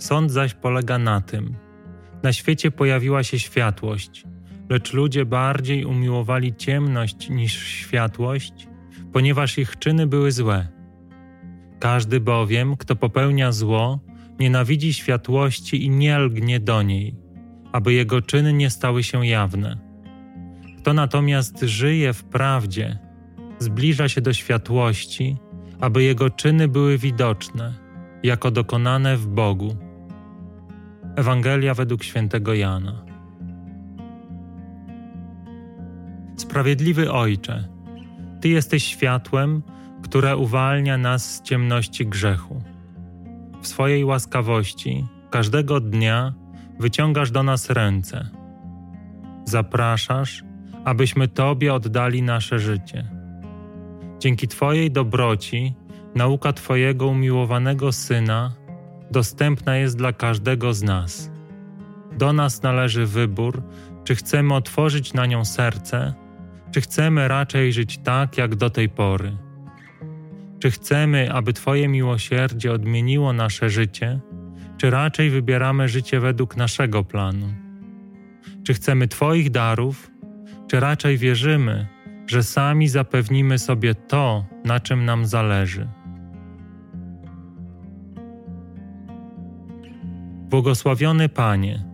Sąd zaś polega na tym. Na świecie pojawiła się światłość, lecz ludzie bardziej umiłowali ciemność niż światłość, ponieważ ich czyny były złe. Każdy bowiem, kto popełnia zło, nienawidzi światłości i nie lgnie do niej, aby jego czyny nie stały się jawne. Kto natomiast żyje w prawdzie, zbliża się do światłości, aby jego czyny były widoczne, jako dokonane w Bogu. Ewangelia według świętego Jana. Sprawiedliwy Ojcze, Ty jesteś światłem, które uwalnia nas z ciemności grzechu. W swojej łaskawości każdego dnia wyciągasz do nas ręce. Zapraszasz, abyśmy Tobie oddali nasze życie. Dzięki Twojej dobroci nauka Twojego umiłowanego Syna dostępna jest dla każdego z nas. Do nas należy wybór, czy chcemy otworzyć na nią serce, czy chcemy raczej żyć tak, jak do tej pory. Czy chcemy, aby Twoje miłosierdzie odmieniło nasze życie, czy raczej wybieramy życie według naszego planu? Czy chcemy Twoich darów, czy raczej wierzymy, że sami zapewnimy sobie to, na czym nam zależy? Błogosławiony Panie,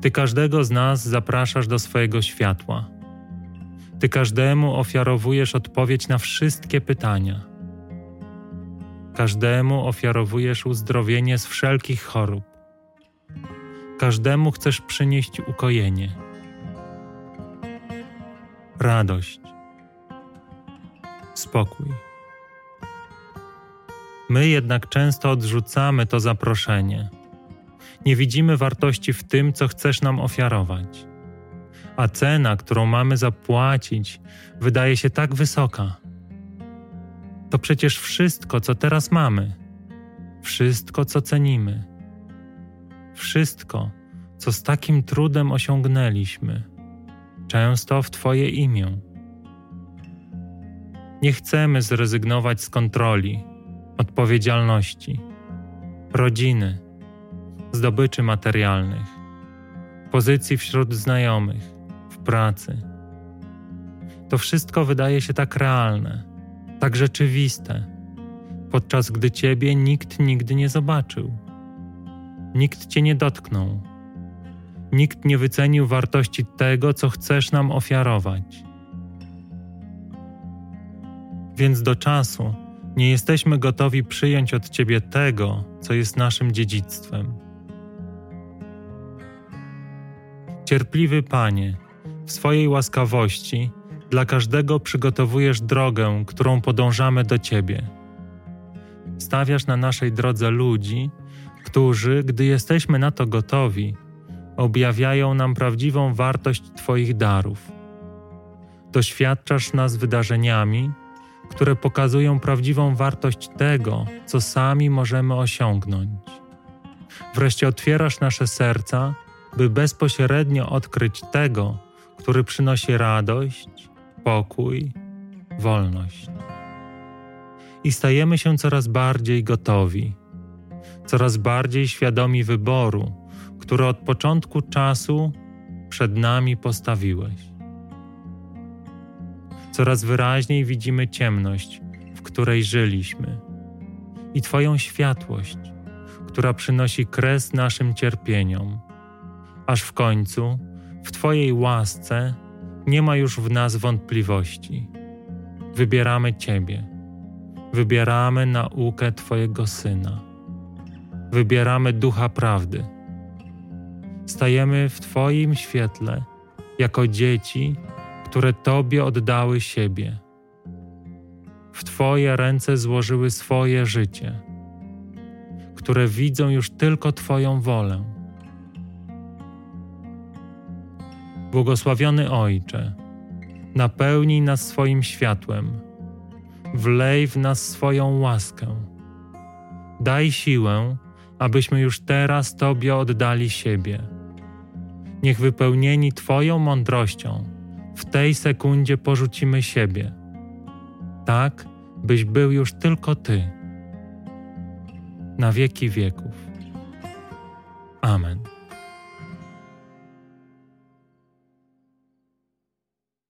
Ty każdego z nas zapraszasz do swojego światła. Ty każdemu ofiarowujesz odpowiedź na wszystkie pytania. Każdemu ofiarowujesz uzdrowienie z wszelkich chorób. Każdemu chcesz przynieść ukojenie, radość, spokój. My jednak często odrzucamy to zaproszenie. Nie widzimy wartości w tym, co chcesz nam ofiarować, a cena, którą mamy zapłacić, wydaje się tak wysoka. To przecież wszystko, co teraz mamy, wszystko, co cenimy, wszystko, co z takim trudem osiągnęliśmy, często w Twoje imię. Nie chcemy zrezygnować z kontroli odpowiedzialności, rodziny, zdobyczy materialnych, pozycji wśród znajomych, w pracy. To wszystko wydaje się tak realne, tak rzeczywiste, podczas gdy Ciebie nikt nigdy nie zobaczył. Nikt Cię nie dotknął. Nikt nie wycenił wartości tego, co chcesz nam ofiarować. Więc do czasu, nie jesteśmy gotowi przyjąć od Ciebie tego, co jest naszym dziedzictwem. Cierpliwy Panie, w swojej łaskawości dla każdego przygotowujesz drogę, którą podążamy do Ciebie. Stawiasz na naszej drodze ludzi, którzy, gdy jesteśmy na to gotowi, objawiają nam prawdziwą wartość Twoich darów. Doświadczasz nas wydarzeniami, które pokazują prawdziwą wartość tego, co sami możemy osiągnąć. Wreszcie otwierasz nasze serca, by bezpośrednio odkryć tego, który przynosi radość, pokój, wolność. I stajemy się coraz bardziej gotowi, coraz bardziej świadomi wyboru, który od początku czasu przed nami postawiłeś coraz wyraźniej widzimy ciemność, w której żyliśmy, i Twoją światłość, która przynosi kres naszym cierpieniom, aż w końcu, w Twojej łasce, nie ma już w nas wątpliwości. Wybieramy Ciebie, wybieramy naukę Twojego Syna, wybieramy ducha prawdy. Stajemy w Twoim świetle jako dzieci które Tobie oddały siebie. W Twoje ręce złożyły swoje życie, które widzą już tylko Twoją wolę. Błogosławiony Ojcze, napełnij nas swoim światłem, wlej w nas swoją łaskę. Daj siłę, abyśmy już teraz Tobie oddali siebie. Niech wypełnieni Twoją mądrością, w tej sekundzie porzucimy siebie, tak byś był już tylko Ty, na wieki wieków. Amen.